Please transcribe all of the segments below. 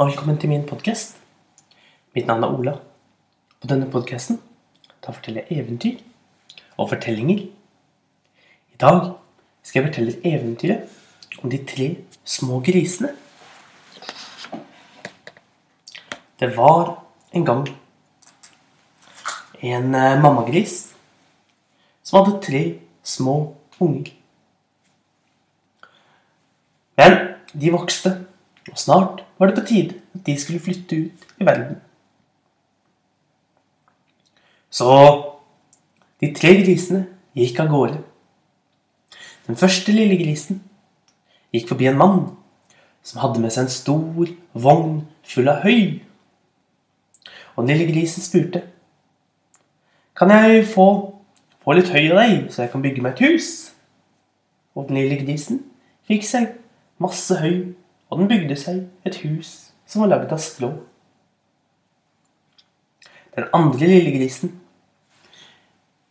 og velkommen til min podkast. Mitt navn er Ola. På denne podkasten forteller jeg eventyr og fortellinger. I dag skal jeg fortelle et eventyret om de tre små grisene. Det var en gang en eh, mammagris som hadde tre små unger. Men de vokste, og snart var det på tide at de skulle flytte ut i verden. Så de tre grisene gikk av gårde. Den første lille grisen gikk forbi en mann som hadde med seg en stor vogn full av høy. Og den lille grisen spurte. Kan jeg få, få litt høy av deg, så jeg kan bygge meg et hus? Og den lille grisen fikk seg masse høy, og den bygde seg et hus som var lagd av strå. Den andre lille grisen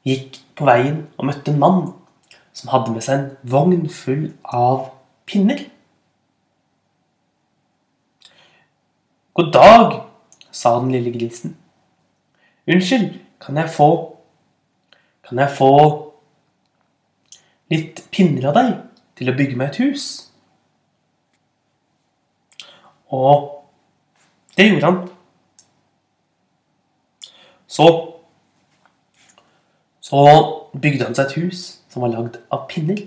gikk på veien og møtte en mann som hadde med seg en vogn full av pinner. God dag, sa den lille grisen. Unnskyld, kan jeg få Kan jeg få litt pinner av deg til å bygge meg et hus? Og det gjorde han. Så Så bygde han seg et hus som var lagd av pinner.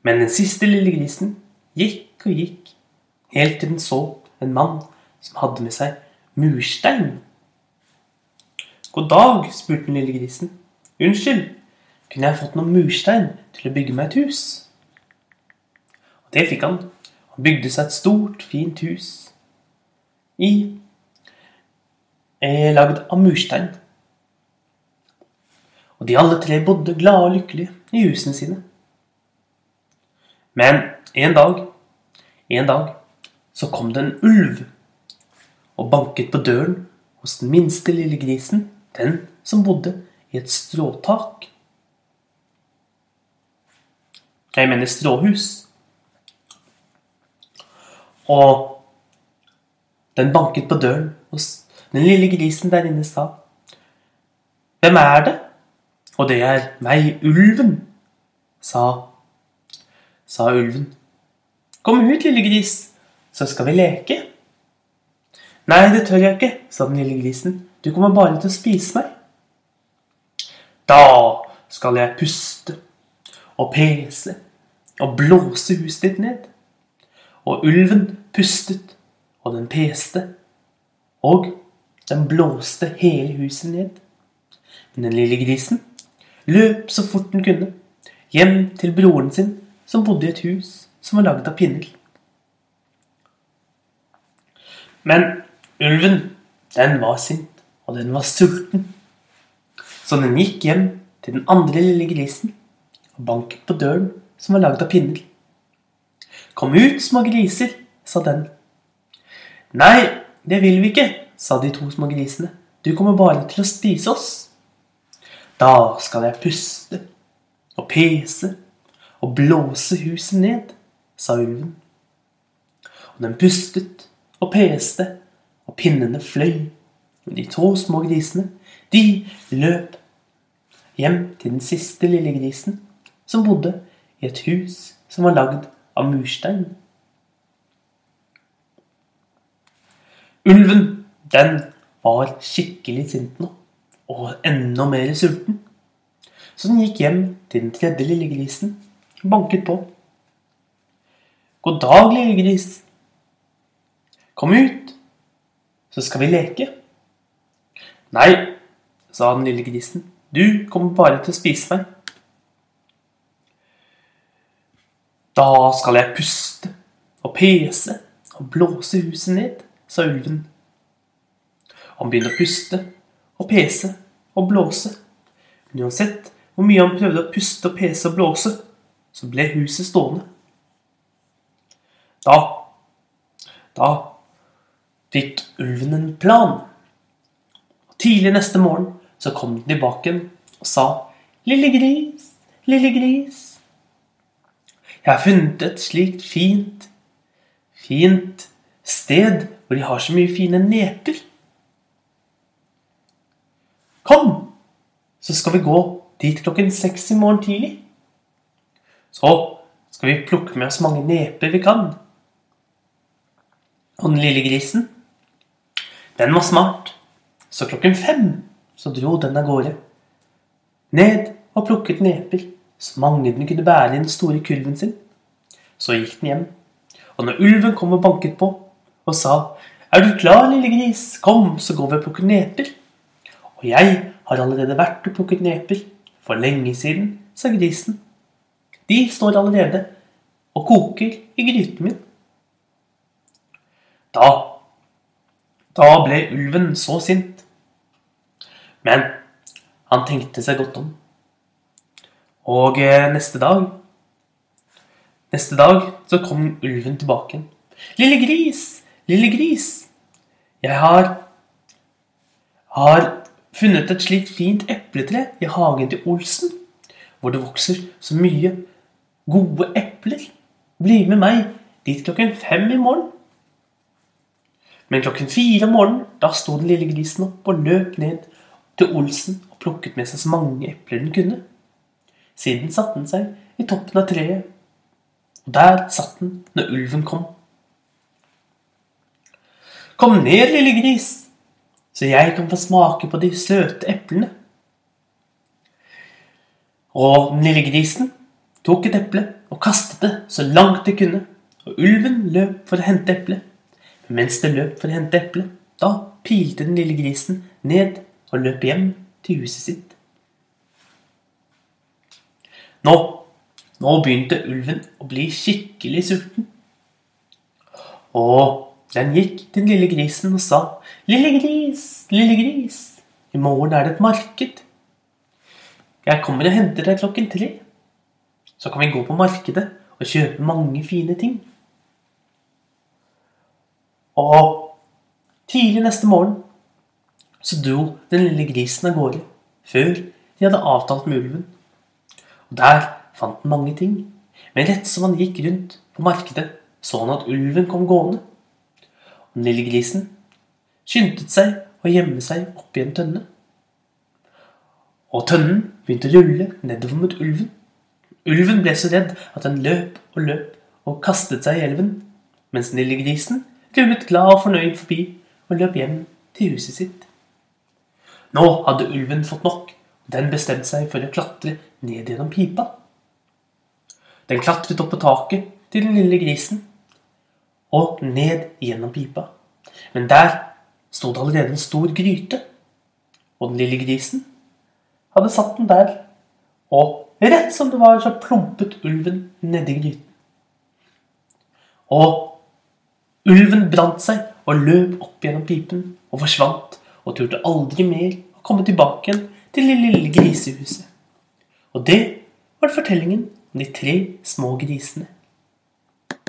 Men den siste lille grisen gikk og gikk, helt til den så en mann som hadde med seg murstein. God dag, spurte den lille grisen. Unnskyld, kunne jeg fått noen murstein til å bygge meg et hus? Og det fikk han. Han bygde seg et stort, fint hus i eh, lagd av murstein. Og de alle tre bodde glade og lykkelige i husene sine. Men en dag, en dag, så kom det en ulv og banket på døren hos den minste lille grisen, den som bodde i et stråtak. Jeg mener stråhus. Og den banket på døren hos den lille grisen der inne sa Hvem er det? Og det er meg, ulven, sa, sa ulven. Kom ut, lille gris, så skal vi leke. Nei, det tør jeg ikke, sa den lille grisen. Du kommer bare til å spise meg. Da skal jeg puste og pese og blåse huset ditt ned. Og ulven pustet, og den peste, og den blåste hele huset ned. Men den lille grisen løp så fort den kunne, hjem til broren sin, som bodde i et hus som var laget av pinner. Men ulven, den var sint, og den var sulten. Så den gikk hjem til den andre lille grisen og banket på døren som var laget av pinner. Kom ut, små griser, sa den. Nei, det vil vi ikke, sa de to små grisene. Du kommer bare til å spise oss. Da skal jeg puste og pese og blåse huset ned, sa ulven. Og den pustet og peste, og pinnene fløy. Og de to små grisene, de løp hjem til den siste lille grisen, som bodde i et hus som var lagd av murstein. Ulven, den var skikkelig sint nå, og enda mer sulten. Så den gikk hjem til den tredje lille grisen og banket på. God dag, lille gris. Kom ut, så skal vi leke. Nei, sa den lille grisen. Du kommer bare til å spise meg. Da skal jeg puste og pese og blåse huset ned, sa ulven. Han begynte å puste og pese og blåse. Men uansett hvor mye han prøvde å puste og pese og blåse, så ble huset stående. Da Da fikk ulven en plan. Og Tidlig neste morgen så kom den tilbake og sa, 'Lille gris, lille gris'. Jeg har funnet et slikt fint, fint sted hvor de har så mye fine neper. Kom, så skal vi gå dit klokken seks i morgen tidlig. Så skal vi plukke med oss mange neper vi kan. Og den lille grisen, den var smart, så klokken fem så dro den av gårde. Ned og plukket neper, så mange den kunne bære i den store kurven sin. Så gikk den hjem, og når ulven kom og banket på og sa Er du klar, lille gris? Kom, så går vi og plukker neper. Og jeg har allerede vært og plukket neper. For lenge siden, sa grisen. De står allerede og koker i gryten min. Da Da ble ulven så sint. Men han tenkte seg godt om. Og eh, neste dag Neste dag så kom ulven tilbake. Lille gris, lille gris, jeg har har funnet et slikt fint epletre i hagen til Olsen, hvor det vokser så mye gode epler. Bli med meg dit klokken fem i morgen. Men klokken fire om morgenen da sto den lille grisen opp og løp ned til Olsen og plukket med seg så mange epler den kunne. Siden satte den seg i toppen av treet og der satt den når ulven kom. Kom ned, lille gris, så jeg kan få smake på de søte eplene. Og den lille grisen tok et eple og kastet det så langt det kunne. Og ulven løp for å hente eplet. Men mens det løp for å hente eplet, da pilte den lille grisen ned og løp hjem til huset sitt. Nå nå begynte ulven å bli skikkelig sulten. Og den gikk til den lille grisen og sa, 'Lille gris, lille gris, i morgen er det et marked.' 'Jeg kommer og henter deg klokken tre.' Så kan vi gå på markedet og kjøpe mange fine ting. Og tidlig neste morgen så dro den lille grisen av gårde før de hadde avtalt med ulven. Der fant han mange ting. Men rett som han gikk rundt på markedet, så han at ulven kom gående. Og den lille grisen skyndte seg å gjemme seg oppi en tønne. Og tønnen begynte å rulle nedover mot ulven. Ulven ble så redd at den løp og løp og kastet seg i elven, mens den lille grisen rullet glad og fornøyd forbi og løp hjem til huset sitt. Nå hadde ulven fått nok, og den bestemte seg for å klatre ned gjennom pipa. Den klatret opp på taket til den lille grisen og ned gjennom pipa. Men der sto det allerede en stor gryte, og den lille grisen hadde satt den der. Og rett som det var, så plumpet ulven nedi gryten. Og ulven brant seg og løp opp gjennom pipen og forsvant og turte aldri mer å komme tilbake igjen til det lille grisehuset. Og det var fortellingen om de tre små grisene.